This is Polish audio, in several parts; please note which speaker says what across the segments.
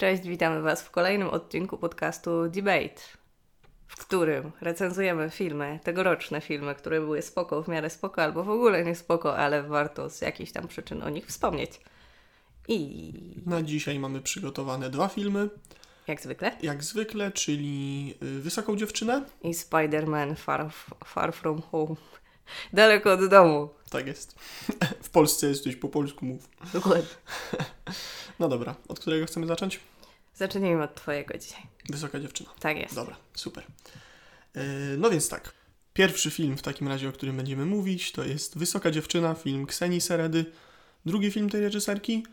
Speaker 1: Cześć, witamy Was w kolejnym odcinku podcastu Debate, w którym recenzujemy filmy, tegoroczne filmy, które były spoko, w miarę spoko, albo w ogóle nie spoko, ale warto z jakichś tam przyczyn o nich wspomnieć. I
Speaker 2: Na dzisiaj mamy przygotowane dwa filmy,
Speaker 1: jak zwykle.
Speaker 2: jak zwykle, czyli y, Wysoką dziewczynę.
Speaker 1: I Spider-Man Far, Far From Home. Daleko od domu.
Speaker 2: Tak jest. W Polsce jesteś, po polsku mów.
Speaker 1: Dokładnie.
Speaker 2: No dobra, od którego chcemy zacząć?
Speaker 1: Zacznijmy od Twojego dzisiaj.
Speaker 2: Wysoka dziewczyna.
Speaker 1: Tak jest.
Speaker 2: Dobra, super. Y, No więc tak. Pierwszy film w takim razie, o którym będziemy mówić, to jest Wysoka dziewczyna, film Ksenii Seredy. Drugi film tej reżyserki,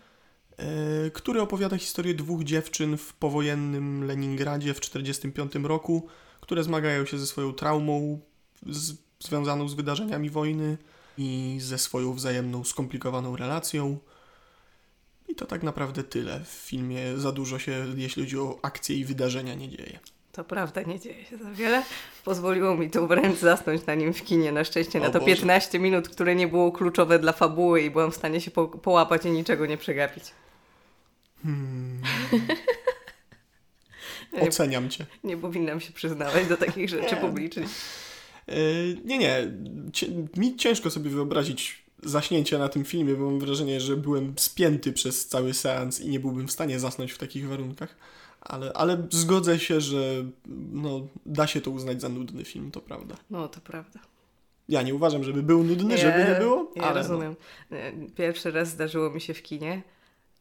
Speaker 2: y, który opowiada historię dwóch dziewczyn w powojennym Leningradzie w 1945 roku, które zmagają się ze swoją traumą z, związaną z wydarzeniami wojny i ze swoją wzajemną skomplikowaną relacją. I to tak naprawdę tyle. W filmie za dużo się, jeśli chodzi o akcje i wydarzenia, nie dzieje.
Speaker 1: To prawda, nie dzieje się za wiele. Pozwoliło mi to wręcz zasnąć na nim w kinie. Na szczęście na
Speaker 2: O
Speaker 1: to
Speaker 2: Boże.
Speaker 1: 15 minut, które nie było kluczowe dla fabuły i byłam w stanie się po, połapać i niczego nie przegapić.
Speaker 2: Hmm.
Speaker 1: Nie,
Speaker 2: Oceniam cię.
Speaker 1: nie powinnam się przyznawać do takich rzeczy
Speaker 2: Nie.
Speaker 1: publicznie.
Speaker 2: Yy, nie, nie. Mi ciężko sobie wyobrazić zaśnięcie na tym filmie, bo mam wrażenie, że byłem spięty przez cały seans i nie byłbym w stanie zasnąć w takich warunkach. Ale, ale zgodzę się, że no, da się to uznać za nudny film, to prawda.
Speaker 1: No, to prawda.
Speaker 2: Ja nie uważam, żeby był nudny, żeby nie było,
Speaker 1: Ja
Speaker 2: ale no.
Speaker 1: rozumiem. Pierwszy raz zdarzyło mi się w kinie.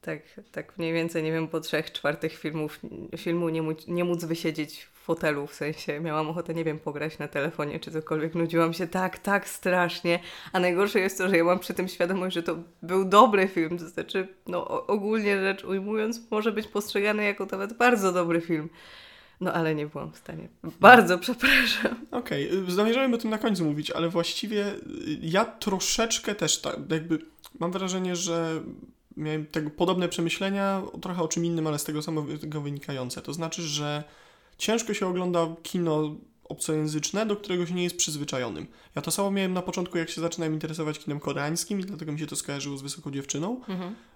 Speaker 1: Tak, tak mniej więcej, nie wiem, po trzech czwartych filmów, filmu nie móc, nie móc wysiedzieć w fotelu, w sensie miałam ochotę, nie wiem, pograć na telefonie czy cokolwiek. Nudziłam się tak, tak strasznie. A najgorsze jest to, że ja mam przy tym świadomość, że to był dobry film. To znaczy, no ogólnie rzecz ujmując, może być postrzegany jako nawet bardzo dobry film. No ale nie byłam w stanie. Bardzo przepraszam.
Speaker 2: Okej, y, zamierzałem o tym na końcu mówić, ale właściwie y, ja troszeczkę też tak, jakby mam wrażenie, że miałem tego podobne przemyślenia, trochę o czym innym, ale z tego samego wynikające. To znaczy, że ciężko się ogląda kino obcojęzyczne, do którego się nie jest przyzwyczajonym. Ja to samo miałem na początku, jak się zaczynałem interesować kinem koreańskim i dlatego mi się to skojarzyło z Wysoką Dziewczyną,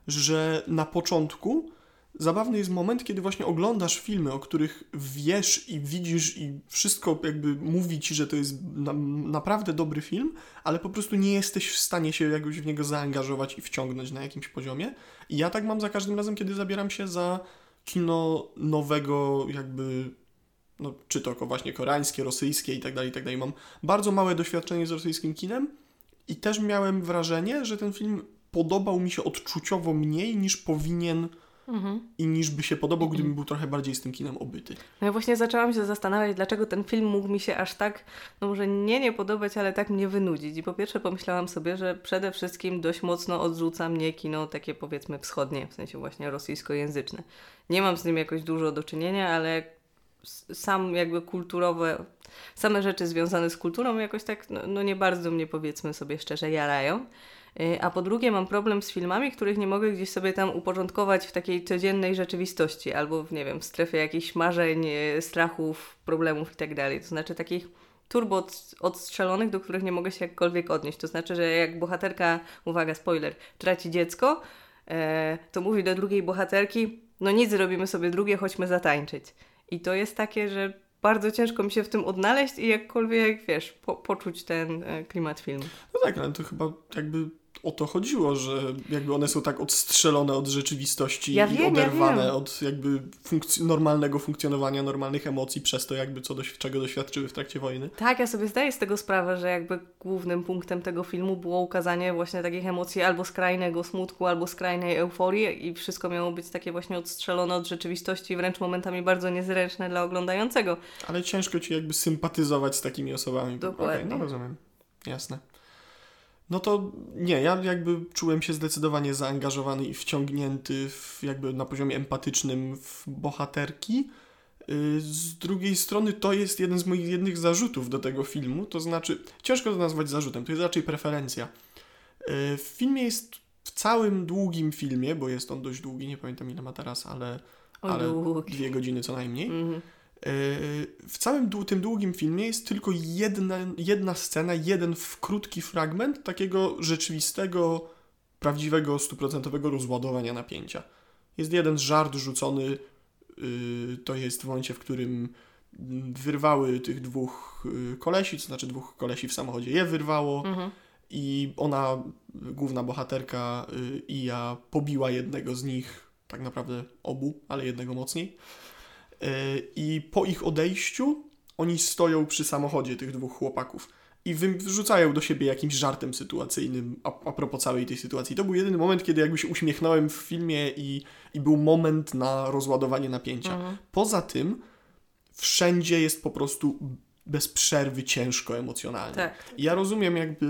Speaker 2: że na początku zabawny jest moment, kiedy właśnie oglądasz filmy, o których wiesz i widzisz i wszystko jakby mówi ci, że to jest na, naprawdę dobry film, ale po prostu nie jesteś w stanie się jakoś w niego zaangażować i wciągnąć na jakimś poziomie. I ja tak mam za każdym razem, kiedy zabieram się za kino nowego jakby no, czy to właśnie koreańskie, rosyjskie i tak dalej, i tak dalej. Mam bardzo małe doświadczenie z rosyjskim kinem i też miałem wrażenie, że ten film podobał mi się odczuciowo mniej niż powinien i niż by się podobał, gdybym był trochę bardziej z tym kinem obyty.
Speaker 1: No ja właśnie zaczęłam się zastanawiać, dlaczego ten film mógł mi się aż tak, no może nie nie podobać, ale tak mnie wynudzić. I po pierwsze pomyślałam sobie, że przede wszystkim dość mocno odrzuca mnie kino takie powiedzmy wschodnie, w sensie właśnie rosyjskojęzyczne. Nie mam z nim jakoś dużo do czynienia, ale sam jakby kulturowe, same rzeczy związane z kulturą jakoś tak, no, no nie bardzo mnie powiedzmy sobie szczerze jarają. Y, A po drugie, mam problem z filmami, których nie mogę gdzieś sobie tam uporządkować w takiej codziennej rzeczywistości, albo w, nie wiem, w strefie jakichś marzeń, y, strachów, problemów i tak. To znaczy takich turbo od- odstrzelonych, do których nie mogę się jakkolwiek odnieść. To znaczy, że jak bohaterka, uwaga, spoiler, traci dziecko, e, to mówi do drugiej bohaterki, no nic, zrobimy sobie drugie, chodźmy zatańczyć. I to jest takie, że bardzo ciężko mi się w tym odnaleźć i jakkolwiek, wiesz, po, poczuć ten e, klimat filmu.
Speaker 2: No tak, ale to chyba jakby o to chodziło, że jakby one są tak odstrzelone od rzeczywistości
Speaker 1: Ja
Speaker 2: i
Speaker 1: wiem, ja
Speaker 2: oderwane
Speaker 1: wiem.
Speaker 2: od jakby funkc- normalnego funkcjonowania, normalnych emocji przez to jakby co doś- czego doświadczyły w trakcie wojny.
Speaker 1: Tak, ja sobie zdaję z tego sprawę, że jakby głównym punktem tego filmu było ukazanie właśnie takich emocji albo skrajnego smutku, albo skrajnej euforii i wszystko miało być takie właśnie odstrzelone od rzeczywistości, wręcz momentami bardzo niezręczne dla oglądającego.
Speaker 2: Ale ciężko ci jakby sympatyzować z takimi osobami.
Speaker 1: Dokładnie.
Speaker 2: Okej, no rozumiem. Jasne. No to nie, ja jakby czułem się zdecydowanie zaangażowany i wciągnięty w, jakby na poziomie empatycznym w bohaterki. Yy, Z drugiej strony to jest jeden z moich jednych zarzutów do tego filmu, to znaczy, ciężko to nazwać zarzutem, to jest raczej preferencja. Yy, W filmie jest, w całym długim filmie, bo jest on dość długi, nie pamiętam ile ma teraz, ale, ale dwie godziny co najmniej.
Speaker 1: Mhm.
Speaker 2: Yy, W całym tym długim filmie jest tylko jedna, jedna scena, jeden krótki fragment takiego rzeczywistego, prawdziwego, stuprocentowego rozładowania napięcia. Jest jeden żart rzucony y, to jest w momencie, w którym wyrwały tych dwóch y, kolesi, to znaczy dwóch kolesi w samochodzie je wyrwało
Speaker 1: Mhm.
Speaker 2: i ona, główna bohaterka y, Ija, pobiła jednego z nich, tak naprawdę obu, ale jednego mocniej. I po ich odejściu oni stoją przy samochodzie tych dwóch chłopaków i wy- wrzucają do siebie jakimś żartem sytuacyjnym a, a propos całej tej sytuacji. To był jedyny moment, kiedy jakby się uśmiechnąłem w filmie i, i był moment na rozładowanie napięcia.
Speaker 1: Mhm.
Speaker 2: Poza tym wszędzie jest po prostu bez przerwy ciężko emocjonalnie.
Speaker 1: Tak.
Speaker 2: Ja rozumiem jakby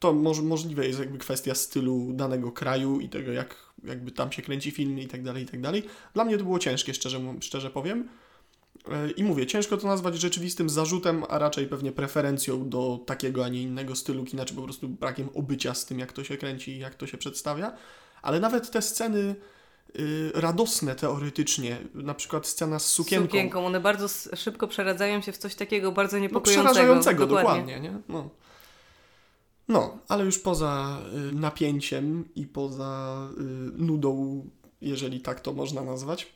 Speaker 2: to moż, możliwe jest jakby kwestia stylu danego kraju i tego jak jakby tam się kręci film i tak dalej, i tak dalej. Dla mnie to było ciężkie, szczerze, szczerze powiem. E, I mówię, ciężko to nazwać rzeczywistym zarzutem, a raczej pewnie preferencją do takiego, a nie innego stylu kina, czy po prostu brakiem obycia z tym, jak to się kręci i jak to się przedstawia. Ale nawet te sceny y, radosne teoretycznie, na przykład scena z sukienką,
Speaker 1: Sukienką. One bardzo szybko przeradzają się w coś takiego bardzo
Speaker 2: no,
Speaker 1: niepokojącego.
Speaker 2: przerażającego, dokładnie. nie? No. No, ale już poza y, napięciem i poza y, nudą, jeżeli tak to można nazwać,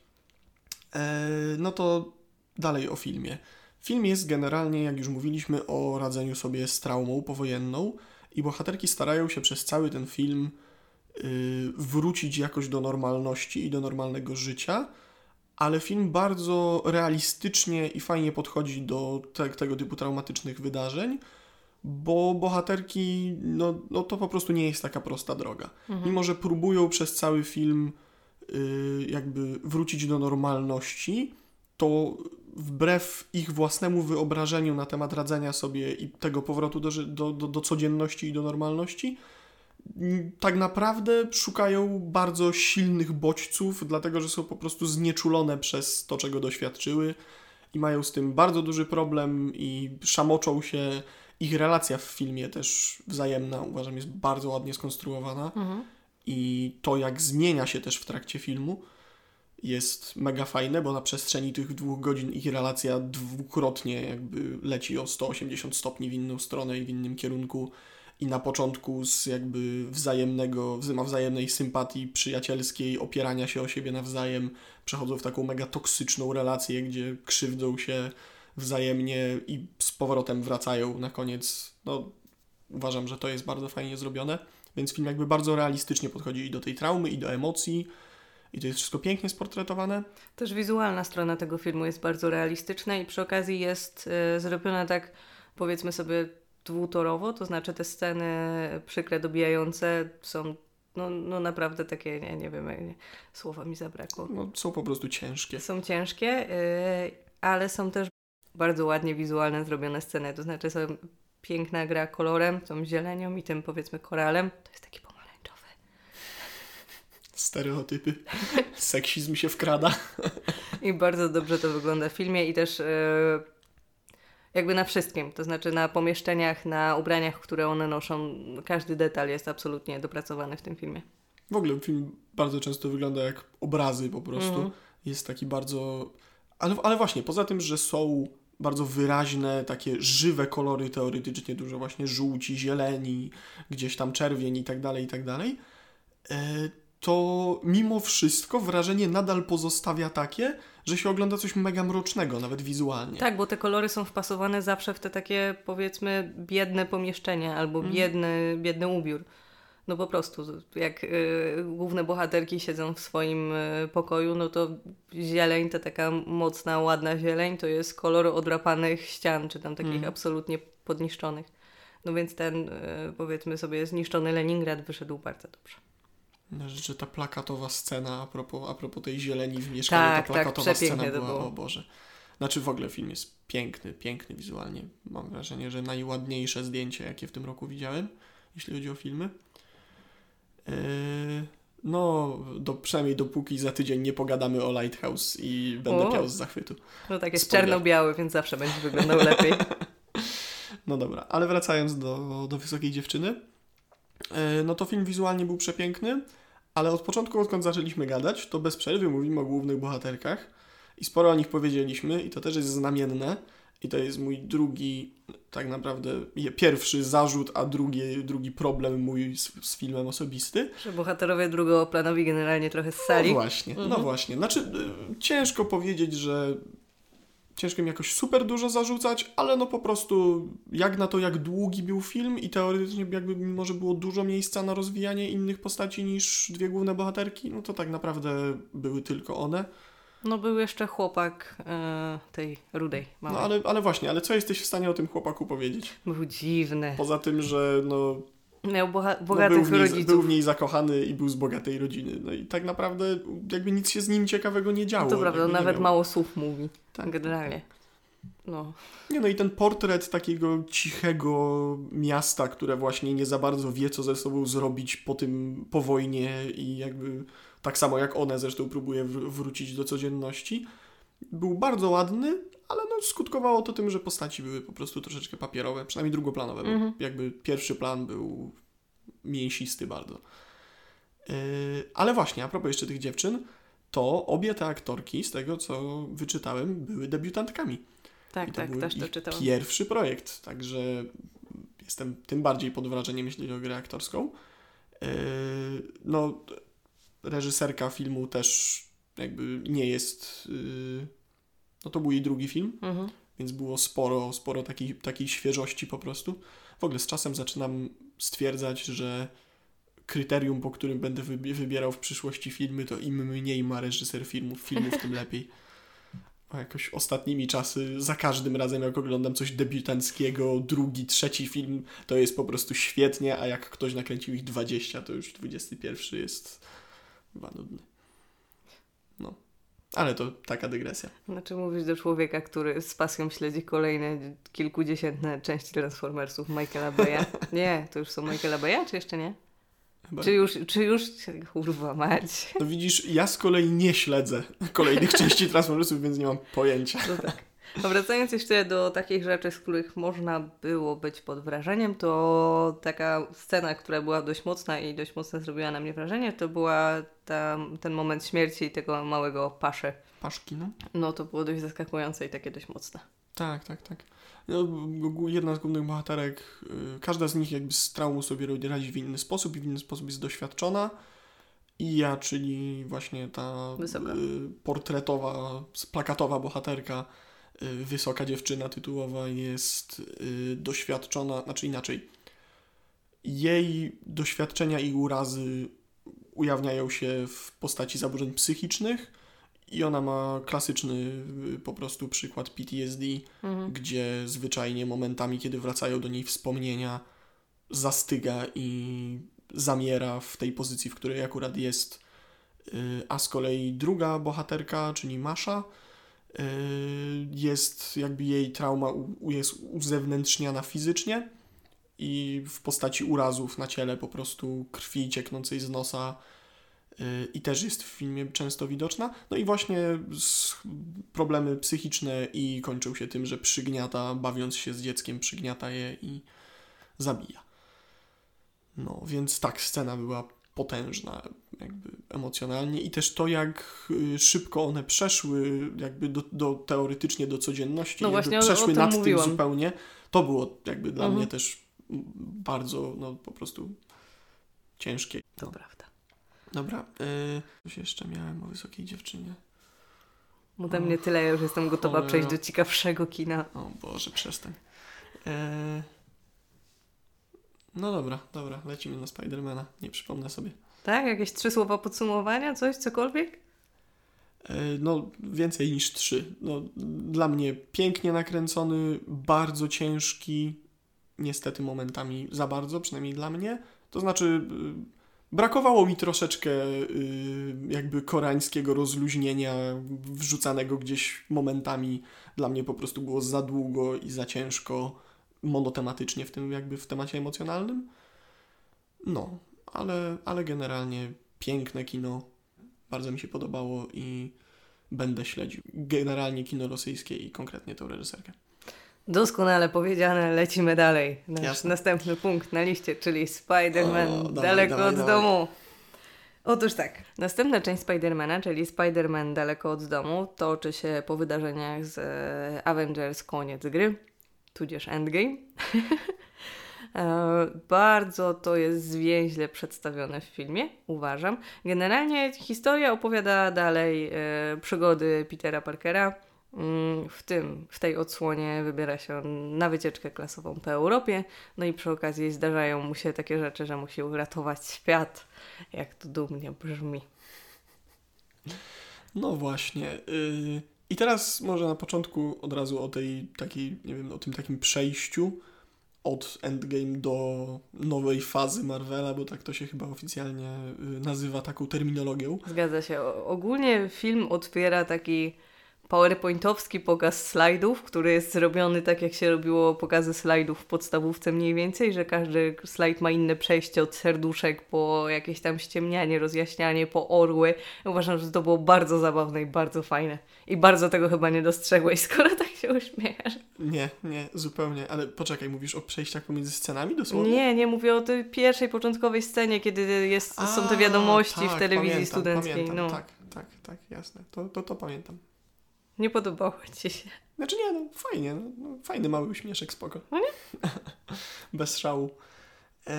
Speaker 2: e, no to dalej o filmie. Film jest generalnie, jak już mówiliśmy, o radzeniu sobie z traumą powojenną i bohaterki starają się przez cały ten film y, wrócić jakoś do normalności i do normalnego życia, ale film bardzo realistycznie i fajnie podchodzi do te, tego typu traumatycznych wydarzeń, bo bohaterki, no, no to po prostu nie jest taka prosta droga.
Speaker 1: Mhm.
Speaker 2: Mimo, że próbują przez cały film y, jakby wrócić do normalności, to wbrew ich własnemu wyobrażeniu na temat radzenia sobie i tego powrotu do, do, do, do codzienności i do normalności, tak naprawdę szukają bardzo silnych bodźców, dlatego że są po prostu znieczulone przez to, czego doświadczyły i mają z tym bardzo duży problem i szamoczą się. Ich relacja w filmie też wzajemna, uważam, jest bardzo ładnie skonstruowana
Speaker 1: Mhm.
Speaker 2: i to, jak zmienia się też w trakcie filmu, jest mega fajne, bo na przestrzeni tych dwóch godzin ich relacja dwukrotnie jakby leci o 180 stopni w inną stronę i w innym kierunku i na początku z jakby wzajemnego, wzyma wzajemnej sympatii przyjacielskiej, opierania się o siebie nawzajem, przechodzą w taką mega toksyczną relację, gdzie krzywdzą się wzajemnie i z powrotem wracają na koniec. No, uważam, że to jest bardzo fajnie zrobione, więc film jakby bardzo realistycznie podchodzi i do tej traumy, i do emocji, i to jest wszystko pięknie sportretowane.
Speaker 1: Też wizualna strona tego filmu jest bardzo realistyczna i przy okazji jest e, zrobiona tak, powiedzmy sobie, dwutorowo, to znaczy te sceny przykre, dobijające są no, no naprawdę takie, nie, nie wiem, nie, słowa mi zabrakło.
Speaker 2: No, są po prostu ciężkie.
Speaker 1: Są ciężkie, y, ale są też bardzo ładnie wizualne zrobione sceny, to znaczy są piękna gra kolorem, tą zielenią i tym powiedzmy koralem. To jest taki pomarańczowy.
Speaker 2: Stereotypy. Seksizm się wkrada.
Speaker 1: I bardzo dobrze to wygląda w filmie i też e, jakby na wszystkim, to znaczy na pomieszczeniach, na ubraniach, które one noszą. Każdy detal jest absolutnie dopracowany w tym filmie.
Speaker 2: W ogóle film bardzo często wygląda jak obrazy po prostu.
Speaker 1: Mhm.
Speaker 2: Jest taki bardzo... Ale, ale właśnie, poza tym, że są bardzo wyraźne, takie żywe kolory teoretycznie, dużo właśnie żółci, zieleni, gdzieś tam czerwień i tak dalej, i tak dalej, e, to mimo wszystko wrażenie nadal pozostawia takie, że się ogląda coś mega mrocznego, nawet wizualnie.
Speaker 1: Tak, bo te kolory są wpasowane zawsze w te takie powiedzmy biedne pomieszczenia albo
Speaker 2: Mhm.
Speaker 1: biedny, biedny ubiór. No po prostu, jak y, główne bohaterki siedzą w swoim y, pokoju, no to zieleń, ta taka mocna, ładna zieleń, to jest kolor odrapanych ścian, czy tam takich
Speaker 2: Mhm.
Speaker 1: absolutnie podniszczonych. No więc ten, y, powiedzmy sobie, zniszczony Leningrad wyszedł bardzo dobrze.
Speaker 2: Że ta plakatowa scena a propos, a propos tej zieleni w mieszkaniu,
Speaker 1: Tak,
Speaker 2: ta
Speaker 1: tak,
Speaker 2: plakatowa
Speaker 1: przepięknie
Speaker 2: scena była,
Speaker 1: było.
Speaker 2: o Boże. Znaczy w ogóle film jest piękny, piękny wizualnie. Mam wrażenie, że najładniejsze zdjęcie, jakie w tym roku widziałem, jeśli chodzi o filmy. Yy, no, do, przynajmniej dopóki za tydzień nie pogadamy o Lighthouse i będę
Speaker 1: O.
Speaker 2: piał z zachwytu.
Speaker 1: No tak jest czarno-biały, więc zawsze będzie wyglądał lepiej.
Speaker 2: No dobra, ale wracając do, do Wysokiej Dziewczyny, e, no to film wizualnie był przepiękny, ale od początku, odkąd zaczęliśmy gadać, to bez przerwy mówimy o głównych bohaterkach i sporo o nich powiedzieliśmy i to też jest znamienne I to jest mój drugi, tak naprawdę pierwszy zarzut, a drugi, drugi problem mój z, z filmem osobisty.
Speaker 1: Że bohaterowie drugoplanowi generalnie trochę ssali.
Speaker 2: No właśnie, no
Speaker 1: Mhm.
Speaker 2: właśnie. Znaczy, y, ciężko powiedzieć, że ciężko mi jakoś super dużo zarzucać, ale no po prostu jak na to, jak długi był film i teoretycznie jakby może było dużo miejsca na rozwijanie innych postaci niż dwie główne bohaterki, no to tak naprawdę były tylko one.
Speaker 1: No był jeszcze chłopak e, tej rudej
Speaker 2: No
Speaker 1: małej.
Speaker 2: ale, ale właśnie, ale co jesteś w stanie o tym chłopaku powiedzieć?
Speaker 1: Był dziwny.
Speaker 2: Poza tym, że no,
Speaker 1: Miał
Speaker 2: no
Speaker 1: bogatych
Speaker 2: był, w niej,
Speaker 1: rodziców.
Speaker 2: był w niej zakochany i był z bogatej rodziny. No i tak naprawdę jakby nic się z nim ciekawego nie działo.
Speaker 1: to prawda, nawet
Speaker 2: miał-
Speaker 1: mało słów mówi.
Speaker 2: Tak.
Speaker 1: Generalnie. No.
Speaker 2: Nie no i ten portret takiego cichego miasta, które właśnie nie za bardzo wie, co ze sobą zrobić po tym, po wojnie i jakby tak samo jak one zresztą próbuje wr- wrócić do codzienności, był bardzo ładny, ale no skutkowało to tym, że postaci były po prostu troszeczkę papierowe, przynajmniej drugoplanowe, bo
Speaker 1: Mhm.
Speaker 2: jakby pierwszy plan był mięsisty bardzo. Yy, ale właśnie, a propos jeszcze tych dziewczyn, to obie te aktorki, z tego co wyczytałem, były debiutantkami.
Speaker 1: Tak, tak, też to
Speaker 2: ich
Speaker 1: czytałam.
Speaker 2: Pierwszy projekt, także jestem tym bardziej pod wrażeniem, jeśli chodzi o grę aktorską. Yy, No, reżyserka filmu też jakby nie jest. yy, No to był jej drugi film,
Speaker 1: Mhm.
Speaker 2: więc było sporo, sporo takiej, takiej świeżości po prostu. W ogóle z czasem zaczynam stwierdzać, że kryterium, po którym będę wybi- wybierał w przyszłości filmy, to im mniej ma reżyser filmów, filmów, tym lepiej. A jakoś ostatnimi czasy, za każdym razem jak oglądam coś debiutanckiego, drugi, trzeci film, to jest po prostu świetnie, a jak ktoś nakręcił ich 20, to już 21 jest chyba nudny. No. Ale to taka dygresja.
Speaker 1: Znaczy mówisz do człowieka, który z pasją śledzi kolejne kilkudziesiętne części Transformersów Michaela Baya. Nie, to już są Michaela Baya, czy jeszcze nie?
Speaker 2: Chyba.
Speaker 1: Czy już, czy już, kurwa mać.
Speaker 2: No widzisz, ja z kolei nie śledzę kolejnych części Transformersów, więc nie mam pojęcia.
Speaker 1: No tak. A wracając jeszcze do takich rzeczy, z których można było być pod wrażeniem, to taka scena, która była dość mocna i dość mocno zrobiła na mnie wrażenie, to była ta, ten moment śmierci tego małego paszy.
Speaker 2: Paszki, no?
Speaker 1: No to było dość zaskakujące i takie dość mocne.
Speaker 2: Tak, tak, tak. No, jedna z głównych bohaterek, y, każda z nich jakby z traumą sobie radzi w inny sposób i w inny sposób jest doświadczona. I ja, czyli właśnie ta
Speaker 1: Wysoka.
Speaker 2: y, portretowa, plakatowa bohaterka, wysoka dziewczyna tytułowa jest y, doświadczona, znaczy inaczej. Jej doświadczenia i urazy ujawniają się w postaci zaburzeń psychicznych i ona ma klasyczny y, po prostu przykład PTSD,
Speaker 1: Mhm.
Speaker 2: gdzie zwyczajnie momentami, kiedy wracają do niej wspomnienia, zastyga i zamiera w tej pozycji, w której akurat jest. Y, A z kolei druga bohaterka, czyli Masza, y, jest jakby jej trauma jest uzewnętrzniana fizycznie i w postaci urazów na ciele, po prostu krwi cieknącej z nosa y, i też jest w filmie często widoczna. No i właśnie problemy psychiczne i kończą się tym, że przygniata, bawiąc się z dzieckiem, przygniata je i zabija. No, więc tak, scena była potężna, jakby emocjonalnie i też to, jak y, szybko one przeszły, jakby do, do teoretycznie do codzienności,
Speaker 1: No
Speaker 2: jakby
Speaker 1: właśnie o- o
Speaker 2: przeszły
Speaker 1: tym
Speaker 2: nad
Speaker 1: mówiłam.
Speaker 2: tym zupełnie, to było jakby dla
Speaker 1: Mhm.
Speaker 2: mnie też bardzo, no po prostu ciężkie.
Speaker 1: To prawda.
Speaker 2: Dobra, y, coś jeszcze miałem o wysokiej dziewczynie.
Speaker 1: Ode mnie tyle, ja już jestem gotowa przejść do ciekawszego kina.
Speaker 2: O Boże, przestań. E... No dobra, dobra, lecimy na Spidermana. Nie przypomnę sobie.
Speaker 1: Tak? Jakieś trzy słowa podsumowania? Coś? Cokolwiek?
Speaker 2: E, No, więcej niż trzy. No, dla mnie pięknie nakręcony, bardzo ciężki, niestety momentami za bardzo, przynajmniej dla mnie. To znaczy, y, brakowało mi troszeczkę y, jakby koreańskiego rozluźnienia, wrzucanego gdzieś momentami. Dla mnie po prostu było za długo i za ciężko, monotematycznie w tym jakby w temacie emocjonalnym. No, ale, ale generalnie piękne kino, bardzo mi się podobało i będę śledził generalnie kino rosyjskie i konkretnie tę reżyserkę.
Speaker 1: Doskonale powiedziane, lecimy dalej. Nasz
Speaker 2: Jasne.
Speaker 1: następny punkt na liście, czyli Spider-Man
Speaker 2: O, dawaj,
Speaker 1: daleko
Speaker 2: dawaj,
Speaker 1: od
Speaker 2: dawaj.
Speaker 1: domu. Otóż tak. Następna część Spidermana, czyli Spider-Man daleko od domu, toczy się po wydarzeniach z e, Avengers koniec gry, tudzież Endgame. E, bardzo to jest zwięźle przedstawione w filmie, uważam. Generalnie historia opowiada dalej e, przygody Petera Parkera. Mm, w tym, w tej odsłonie wybiera się na wycieczkę klasową po Europie, no i przy okazji zdarzają mu się takie rzeczy, że musi uratować świat. Jak to dumnie brzmi.
Speaker 2: No właśnie. Yy, I teraz może na początku od razu o tej takiej, nie wiem, o tym takim przejściu od Endgame do nowej fazy Marvela, bo tak to się chyba oficjalnie y, nazywa taką terminologią.
Speaker 1: Zgadza się. Ogólnie film otwiera taki powerpointowski pokaz slajdów, który jest zrobiony tak, jak się robiło pokazy slajdów w podstawówce mniej więcej, że każdy slajd ma inne przejście od serduszek po jakieś tam ściemnianie, rozjaśnianie, po orły. Uważam, że to było bardzo zabawne i bardzo fajne. I bardzo tego chyba nie dostrzegłeś, skoro tak się uśmiechasz.
Speaker 2: Nie, nie, zupełnie. Ale poczekaj, mówisz o przejściach pomiędzy scenami dosłownie?
Speaker 1: Nie, nie mówię o tej pierwszej, początkowej scenie, kiedy jest, A, są te wiadomości tak, w telewizji
Speaker 2: pamiętam,
Speaker 1: studenckiej.
Speaker 2: Pamiętam,
Speaker 1: no.
Speaker 2: Tak, tak, tak, jasne. To, to, to pamiętam.
Speaker 1: Nie podobało ci się.
Speaker 2: Znaczy nie, no fajnie, no, no fajny mały uśmieszek, spoko.
Speaker 1: No nie?
Speaker 2: Bez szału. E,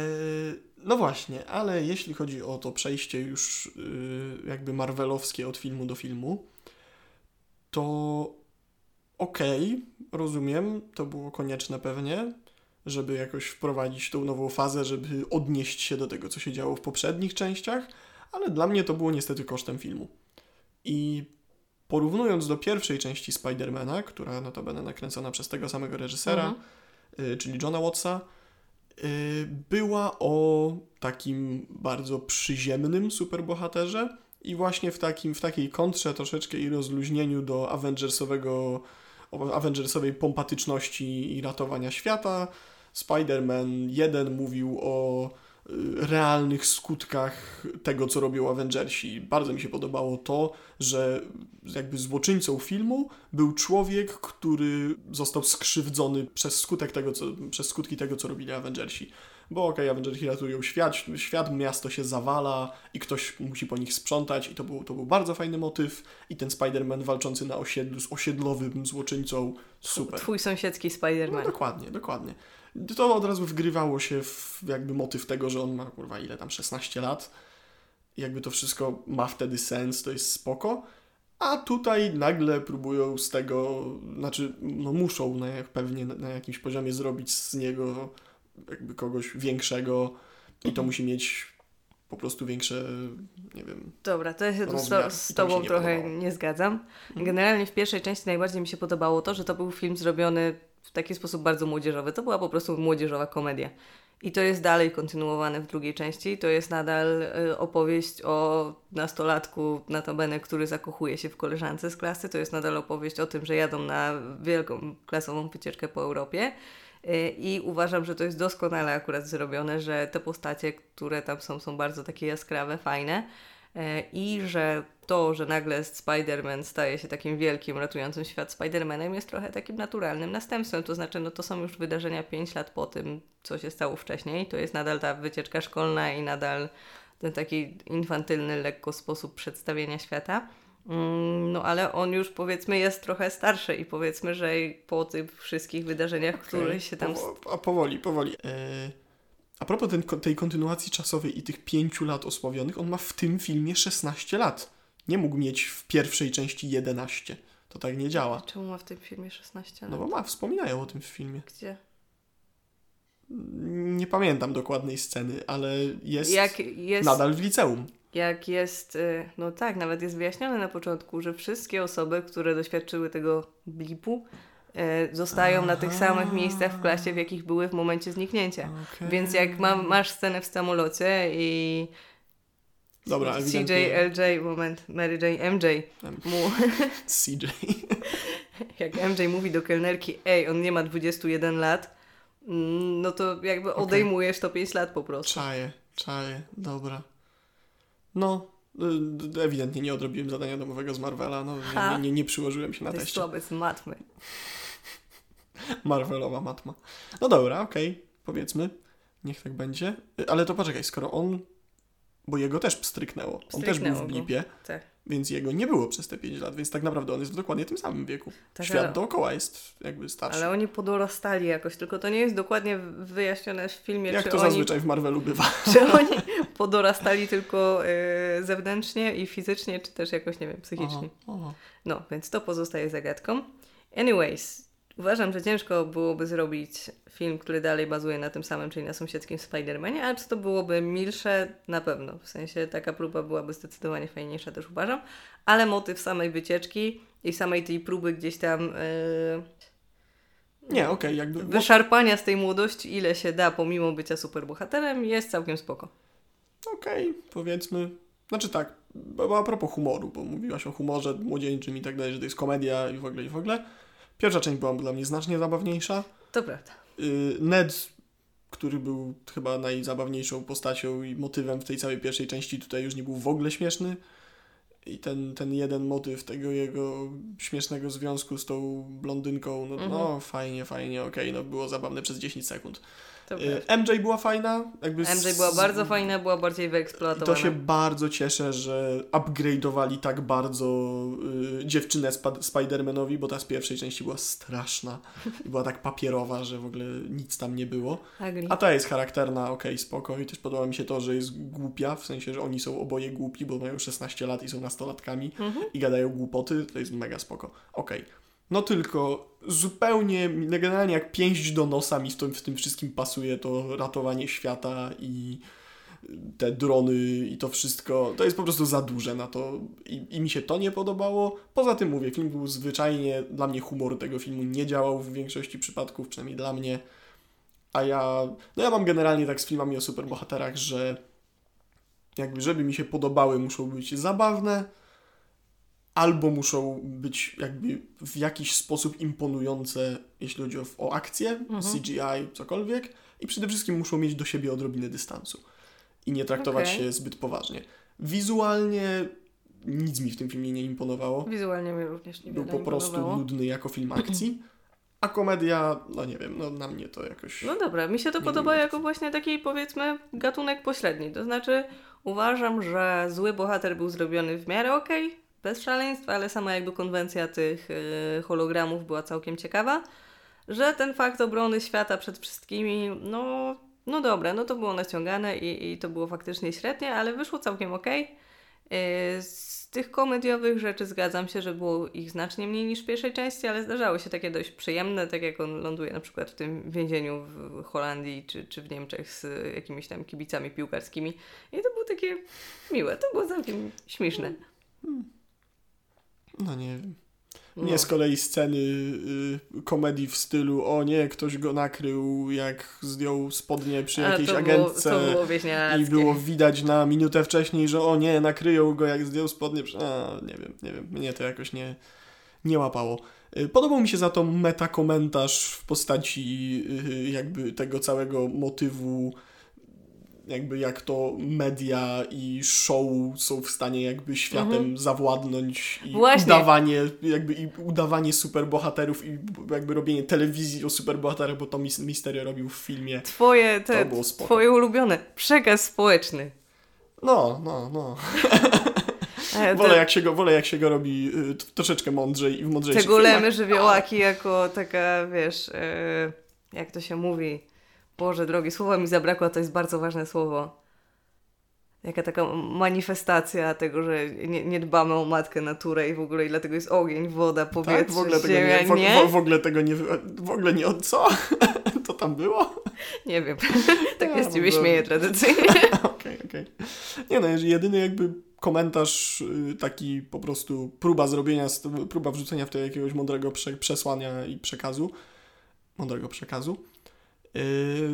Speaker 2: no właśnie, ale jeśli chodzi o to przejście już y, jakby marvelowskie od filmu do filmu, to okej, okay, rozumiem, to było konieczne pewnie, żeby jakoś wprowadzić tą nową fazę, żeby odnieść się do tego, co się działo w poprzednich częściach, ale dla mnie to było niestety kosztem filmu. I porównując do pierwszej części Spidermana, która notabene nakręcona przez tego samego reżysera, mhm. y, czyli Johna Wattsa, y, była o takim bardzo przyziemnym superbohaterze i właśnie w, takim, w takiej kontrze troszeczkę i rozluźnieniu do Avengersowego, Avengersowej pompatyczności i ratowania świata. Spider-Man 1 mówił o realnych skutkach tego, co robią Avengersi. Bardzo mi się podobało to, że jakby złoczyńcą filmu był człowiek, który został skrzywdzony przez skutek tego, co, przez skutki tego, co robili Avengersi. Bo okej, okay, Avengersi ratują świat, świat, miasto się zawala i ktoś musi po nich sprzątać i to był, to był bardzo fajny motyw i ten Spider-Man walczący na osiedlu z osiedlowym złoczyńcą, super.
Speaker 1: Twój sąsiedzki Spider-Man. No,
Speaker 2: dokładnie, dokładnie to od razu wgrywało się w jakby motyw tego, że on ma kurwa ile tam 16 lat. I jakby to wszystko ma wtedy sens, to jest spoko. A tutaj nagle próbują z tego, znaczy no muszą na, pewnie na, jakimś poziomie zrobić z niego jakby kogoś większego i to musi mieć po prostu większe, nie wiem.
Speaker 1: Dobra, to ja się z, z Tobą nie trochę podobało. nie zgadzam. Mhm. Generalnie w pierwszej części najbardziej mi się podobało to, że to był film zrobiony w taki sposób bardzo młodzieżowy. To była po prostu młodzieżowa komedia. I to jest dalej kontynuowane w drugiej części. To jest nadal y, opowieść o nastolatku, notabene, który zakochuje się w koleżance z klasy. To jest nadal opowieść o tym, że jadą na wielką klasową wycieczkę po Europie. Y, I uważam, że to jest doskonale akurat zrobione, że te postacie, które tam są, są bardzo takie jaskrawe, fajne. E, i że to, że nagle Spider-Man staje się takim wielkim, ratującym świat Spider-Manem jest trochę takim naturalnym następstwem, to znaczy no to są już wydarzenia 5 lat po tym, co się stało wcześniej, to jest nadal ta wycieczka szkolna i nadal ten taki infantylny lekko sposób przedstawienia świata. Mm, no ale on już powiedzmy jest trochę starszy i powiedzmy, że po tych wszystkich wydarzeniach, okay. które się tam...
Speaker 2: a powoli, powoli. Yy a propos ten, tej kontynuacji czasowej i tych pięciu lat osławionych, on ma w tym filmie 16 lat. Nie mógł mieć w pierwszej części 11. To tak nie działa.
Speaker 1: Czemu ma w tym filmie 16 lat?
Speaker 2: No bo ma, wspominają o tym w filmie.
Speaker 1: Gdzie?
Speaker 2: Nie pamiętam dokładnej sceny, ale jest, Jak jest nadal w liceum.
Speaker 1: Jak jest, y, no tak, nawet jest wyjaśnione na początku, że wszystkie osoby, które doświadczyły tego blipu, E, zostają Aha. na tych samych miejscach w klasie, w jakich były w momencie zniknięcia. Okay. Więc jak ma, masz scenę w samolocie i
Speaker 2: Dobra,
Speaker 1: CJ, LJ, moment, Mary Jane, MJ mu...
Speaker 2: CJ.
Speaker 1: jak MJ mówi do kelnerki, ej, on nie ma 21 lat, mm, no to jakby okay. odejmujesz to 5 lat po prostu.
Speaker 2: Czaję, czaję, dobra. No, y, ewidentnie nie odrobiłem zadania domowego z Marvela, no nie, nie, nie przyłożyłem się na teście.
Speaker 1: słaby z matmy.
Speaker 2: Marvelowa matma. No dobra, okej, okay, powiedzmy. Niech tak będzie. Ale to poczekaj, skoro on bo jego też pstryknęło. On też był
Speaker 1: Pstryknęło
Speaker 2: w blipie,
Speaker 1: Tak.
Speaker 2: więc jego nie było przez te 5 lat, więc tak naprawdę on jest w dokładnie tym samym wieku.
Speaker 1: Tak,
Speaker 2: Świat
Speaker 1: ale-
Speaker 2: dookoła jest jakby starszy.
Speaker 1: Ale oni podorastali jakoś, tylko to nie jest dokładnie wyjaśnione w filmie,
Speaker 2: Jak to
Speaker 1: oni,
Speaker 2: zazwyczaj w Marvelu bywa.
Speaker 1: czy oni podorastali tylko e, zewnętrznie i fizycznie, czy też jakoś, nie wiem, psychicznie.
Speaker 2: Aha, aha.
Speaker 1: No, więc to pozostaje zagadką. Anyways, uważam, że ciężko byłoby zrobić film, który dalej bazuje na tym samym, czyli na sąsiedzkim Spider-Manie, ale czy to byłoby milsze? Na pewno. W sensie taka próba byłaby zdecydowanie fajniejsza, też uważam. Ale motyw samej wycieczki i samej tej próby gdzieś tam e,
Speaker 2: Nie, okej, jakby...
Speaker 1: wyszarpania z tej młodości, ile się da, pomimo bycia superbohaterem, jest całkiem spoko.
Speaker 2: Okej, powiedzmy. Znaczy tak, a propos humoru, bo mówiłaś o humorze młodzieńczym i tak dalej, że to jest komedia i w ogóle, i w ogóle. Pierwsza część była dla mnie znacznie zabawniejsza.
Speaker 1: To prawda.
Speaker 2: Y, Ned, który był chyba najzabawniejszą postacią i motywem w tej całej pierwszej części, tutaj już nie był w ogóle śmieszny. I ten, ten jeden motyw tego jego śmiesznego związku z tą blondynką, no, no fajnie, fajnie, okej, no było zabawne przez 10 sekund.
Speaker 1: Prawda.
Speaker 2: MJ była fajna. Jakby
Speaker 1: MJ
Speaker 2: z-
Speaker 1: była bardzo fajna, była bardziej
Speaker 2: I
Speaker 1: wyeksploatowana.
Speaker 2: to się bardzo cieszę, że upgrade'owali tak bardzo y, dziewczynę Spa- Spider-Manowi, bo ta z pierwszej części była straszna i była tak papierowa, że w ogóle nic tam nie było.
Speaker 1: Agree.
Speaker 2: A ta jest charakterna, okej, spoko i też podoba mi się to, że jest głupia, w sensie, że oni są oboje głupi, bo mają 16 lat i są nastolatkami
Speaker 1: Mhm.
Speaker 2: i gadają głupoty, to jest mega spoko. Okej. No tylko zupełnie, generalnie jak pięść do nosa mi w tym, wszystkim pasuje to ratowanie świata i te drony i to wszystko, to jest po prostu za duże na to i, i mi się to nie podobało. Poza tym mówię, film był zwyczajnie, dla mnie humor tego filmu nie działał w większości przypadków, przynajmniej dla mnie. A ja, no ja mam generalnie tak z filmami o superbohaterach, że jakby żeby mi się podobały, muszą być zabawne, albo muszą być jakby w jakiś sposób imponujące, jeśli chodzi o, o akcję,
Speaker 1: Mhm.
Speaker 2: CGI, cokolwiek. I przede wszystkim muszą mieć do siebie odrobinę dystansu. I nie traktować
Speaker 1: Okej.
Speaker 2: się zbyt poważnie. Wizualnie nic mi w tym filmie nie imponowało.
Speaker 1: Wizualnie mi również nie
Speaker 2: Był po prostu nudny jako film akcji. A komedia, no nie wiem, no na mnie to jakoś...
Speaker 1: No dobra, mi się to podoba jako właśnie taki powiedzmy gatunek pośredni. To znaczy uważam, że zły bohater był zrobiony w miarę okej, bez szaleństwa, ale sama jakby konwencja tych y, hologramów była całkiem ciekawa. Że ten fakt obrony świata przed wszystkimi, no, no dobra, no to było naciągane i, i to było faktycznie średnie, ale wyszło całkiem. Y, Z tych komediowych rzeczy zgadzam się, że było ich znacznie mniej niż w pierwszej części, ale zdarzały się takie dość przyjemne, tak jak on ląduje na przykład w tym więzieniu w Holandii czy, czy w Niemczech z jakimiś tam kibicami piłkarskimi. I to było takie miłe, to było całkiem śmieszne.
Speaker 2: No nie wiem.
Speaker 1: No.
Speaker 2: Nie z kolei sceny y, komedii w stylu o nie, ktoś go nakrył, jak zdjął spodnie przy jakiejś
Speaker 1: było,
Speaker 2: agentce.
Speaker 1: było
Speaker 2: I było widać na minutę wcześniej, że o nie, nakryją go jak zdjął spodnie. przy- A, nie wiem, nie wiem. Mnie to jakoś nie, nie łapało. Y, Podobał mi się za to metakomentarz w postaci y, jakby tego całego motywu jakby jak to media i show są w stanie jakby światem
Speaker 1: Mhm.
Speaker 2: zawładnąć i
Speaker 1: Właśnie.
Speaker 2: udawanie, jakby i udawanie superbohaterów i jakby robienie telewizji o superbohaterach, bo to Mis- Misterio robił w filmie.
Speaker 1: Twoje, te,
Speaker 2: To
Speaker 1: twoje ulubione. Przekaz społeczny.
Speaker 2: No, no, no.
Speaker 1: E,
Speaker 2: Wolę
Speaker 1: te-
Speaker 2: jak się go, wolę jak się go robi y, troszeczkę mądrzej i w
Speaker 1: te
Speaker 2: mądrzejszych
Speaker 1: golemy
Speaker 2: filmach.
Speaker 1: żywiołaki jako taka, wiesz, e, jak to się mówi? Boże drogi, słowa mi zabrakło, to jest bardzo ważne słowo. Jaka taka manifestacja tego, że nie, nie dbamy o matkę naturę i w ogóle i dlatego jest ogień, woda, powietrze,
Speaker 2: Tak, w ogóle tego
Speaker 1: ziemia,
Speaker 2: nie, w,
Speaker 1: nie?
Speaker 2: w, w ogóle tego nie, w ogóle nie, co? To tam było?
Speaker 1: Nie wiem, tak
Speaker 2: Ja,
Speaker 1: jest ciebie
Speaker 2: no
Speaker 1: śmieję
Speaker 2: dobrze.
Speaker 1: tradycyjnie.
Speaker 2: Okej, okej. Nie no, jedyny jakby komentarz y, taki po prostu próba zrobienia, próba wrzucenia w to jakiegoś mądrego prze, przesłania i przekazu, mądrego przekazu,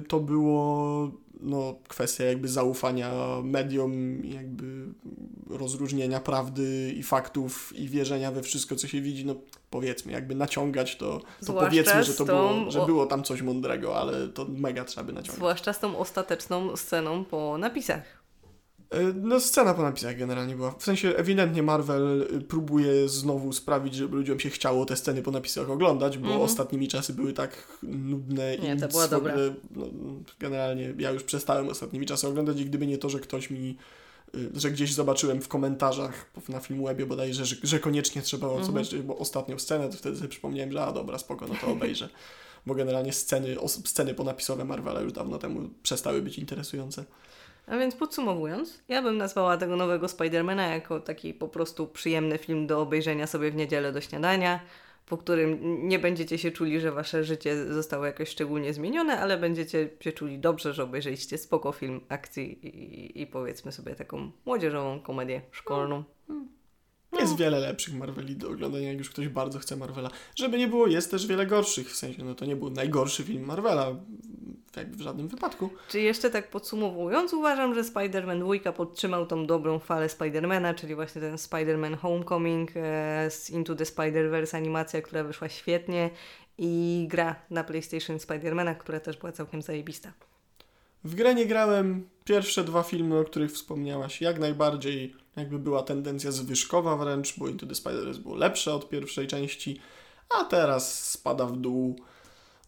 Speaker 2: to było no, kwestia jakby zaufania mediom, jakby rozróżnienia prawdy i faktów i wierzenia we wszystko, co się widzi, no powiedzmy, jakby naciągać to, to
Speaker 1: Zwłaszcza
Speaker 2: powiedzmy, że to
Speaker 1: tą
Speaker 2: było, że było tam coś mądrego, ale to mega trzeba by naciągać.
Speaker 1: Zwłaszcza z tą ostateczną sceną po napisach.
Speaker 2: E, No, scena po napisach generalnie była. W sensie, ewidentnie Marvel y, próbuje znowu sprawić, żeby ludziom się chciało te sceny po napisach oglądać, bo
Speaker 1: Mhm.
Speaker 2: ostatnimi czasy były tak nudne i
Speaker 1: Nie, to była dobra.
Speaker 2: No, generalnie ja już przestałem ostatnimi czasy oglądać i gdyby nie to, że ktoś mi y, że gdzieś zobaczyłem w komentarzach na Filmwebie bodajże, że, że koniecznie trzeba
Speaker 1: Mhm.
Speaker 2: zobaczyć bo ostatnią scenę, to wtedy sobie przypomniałem, że a dobra, spoko, no to obejrzę. Bo generalnie sceny, os- sceny ponapisowe Marvela już dawno temu przestały być interesujące.
Speaker 1: A więc podsumowując, ja bym nazwała tego nowego Spidermana jako taki po prostu przyjemny film do obejrzenia sobie w niedzielę do śniadania, po którym nie będziecie się czuli, że wasze życie zostało jakoś szczególnie zmienione, ale będziecie się czuli dobrze, że obejrzeliście spoko film akcji i, i powiedzmy sobie taką młodzieżową komedię szkolną.
Speaker 2: Jest wiele lepszych Marveli do oglądania, jak już ktoś bardzo chce Marvela. Żeby nie było, jest też wiele gorszych, w sensie, no to nie był najgorszy film Marvela, jakby w żadnym wypadku.
Speaker 1: Czy jeszcze tak podsumowując, uważam, że Spider-Man 2 podtrzymał tą dobrą falę Spidermana, czyli właśnie ten Spider-Man Homecoming e, z Into the Spider-Verse animacja, która wyszła świetnie i gra na PlayStation Spidermana, która też była całkiem zajebista.
Speaker 2: W grę nie grałem. Pierwsze dwa filmy, o których wspomniałaś, jak najbardziej jakby była tendencja zwyżkowa wręcz, bo Into the Spider-Verse było lepsze od pierwszej części, a teraz spada w dół,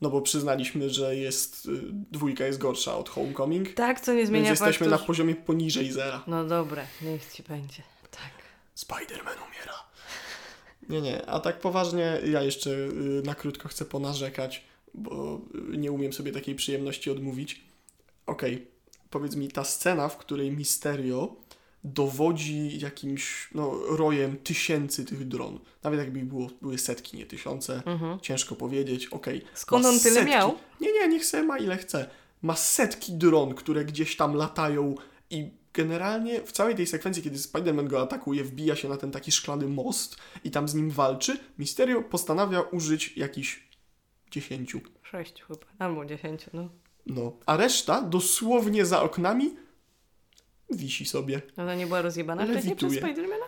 Speaker 2: no bo przyznaliśmy, że jest, y, dwójka jest gorsza od Homecoming,
Speaker 1: Tak, co nie
Speaker 2: więc
Speaker 1: zmienia
Speaker 2: jesteśmy
Speaker 1: faktu,
Speaker 2: na poziomie poniżej zera.
Speaker 1: No dobra, niech ci będzie. Tak.
Speaker 2: Spider-Man umiera. Nie, nie, a tak poważnie ja jeszcze y, na krótko chcę ponarzekać, bo y, nie umiem sobie takiej przyjemności odmówić. Okej, powiedz mi, ta scena, w której Misterio dowodzi jakimś no, rojem tysięcy tych dron, nawet jakby było, były setki, nie tysiące,
Speaker 1: Mhm.
Speaker 2: ciężko powiedzieć, okej.
Speaker 1: Skąd
Speaker 2: ma
Speaker 1: on tyle
Speaker 2: setki-
Speaker 1: miał?
Speaker 2: Nie, nie, niech se ma ile chce. Ma setki dron, które gdzieś tam latają i generalnie w całej tej sekwencji, kiedy Spider-Man go atakuje, wbija się na ten taki szklany most i tam z nim walczy, Mysterio postanawia użyć jakichś dziesięciu.
Speaker 1: Sześć chyba, albo dziesięciu, no.
Speaker 2: No, a reszta dosłownie za oknami wisi sobie.
Speaker 1: Ona nie była rozjebana wcześniej przez. Spidermana?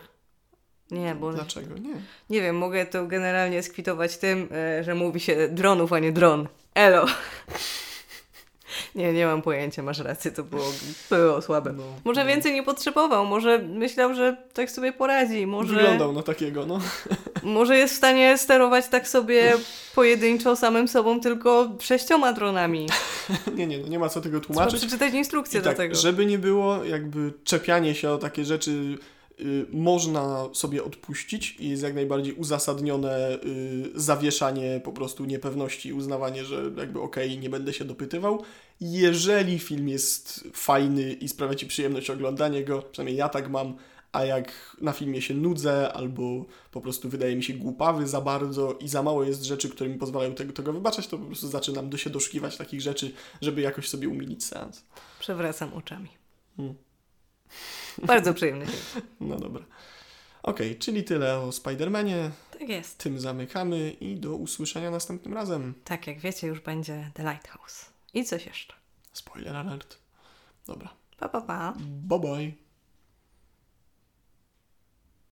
Speaker 1: Nie, bo
Speaker 2: Dlaczego? Nie.
Speaker 1: Nie wiem, mogę to generalnie skwitować tym, e, że mówi się dronów, a nie dron. Elo. Nie, nie mam pojęcia, masz rację, to było, było słabe.
Speaker 2: No,
Speaker 1: Może
Speaker 2: no.
Speaker 1: więcej nie potrzebował, może myślał, że tak sobie poradzi, może,
Speaker 2: Wyglądał na takiego, no.
Speaker 1: może jest w stanie sterować tak sobie pojedynczo samym sobą tylko sześcioma dronami.
Speaker 2: nie, nie, no nie ma co tego
Speaker 1: Trzeba
Speaker 2: tłumaczyć.
Speaker 1: przeczytać instrukcję
Speaker 2: I
Speaker 1: do
Speaker 2: tak,
Speaker 1: tego.
Speaker 2: żeby nie było, jakby czepianie się o takie rzeczy y, można sobie odpuścić i jest jak najbardziej uzasadnione y, zawieszanie po prostu niepewności i uznawanie, że jakby okej, nie będę się dopytywał. Jeżeli film jest fajny i sprawia Ci przyjemność oglądania go, przynajmniej ja tak mam, a jak na filmie się nudzę albo po prostu wydaje mi się głupawy za bardzo i za mało jest rzeczy, które mi pozwalają tego, tego wybaczać, to po prostu zaczynam do się doszukiwać takich rzeczy, żeby jakoś sobie umilić seans.
Speaker 1: Przewracam oczami.
Speaker 2: Hmm.
Speaker 1: Bardzo przyjemny film.
Speaker 2: No dobra. Okej, czyli tyle o Spider-Manie.
Speaker 1: Tak jest.
Speaker 2: Tym zamykamy i do usłyszenia następnym razem.
Speaker 1: Tak, jak wiecie, już będzie The Lighthouse. I coś jeszcze.
Speaker 2: Spoiler alert. Dobra.
Speaker 1: Pa, pa, pa.
Speaker 2: Bye bye.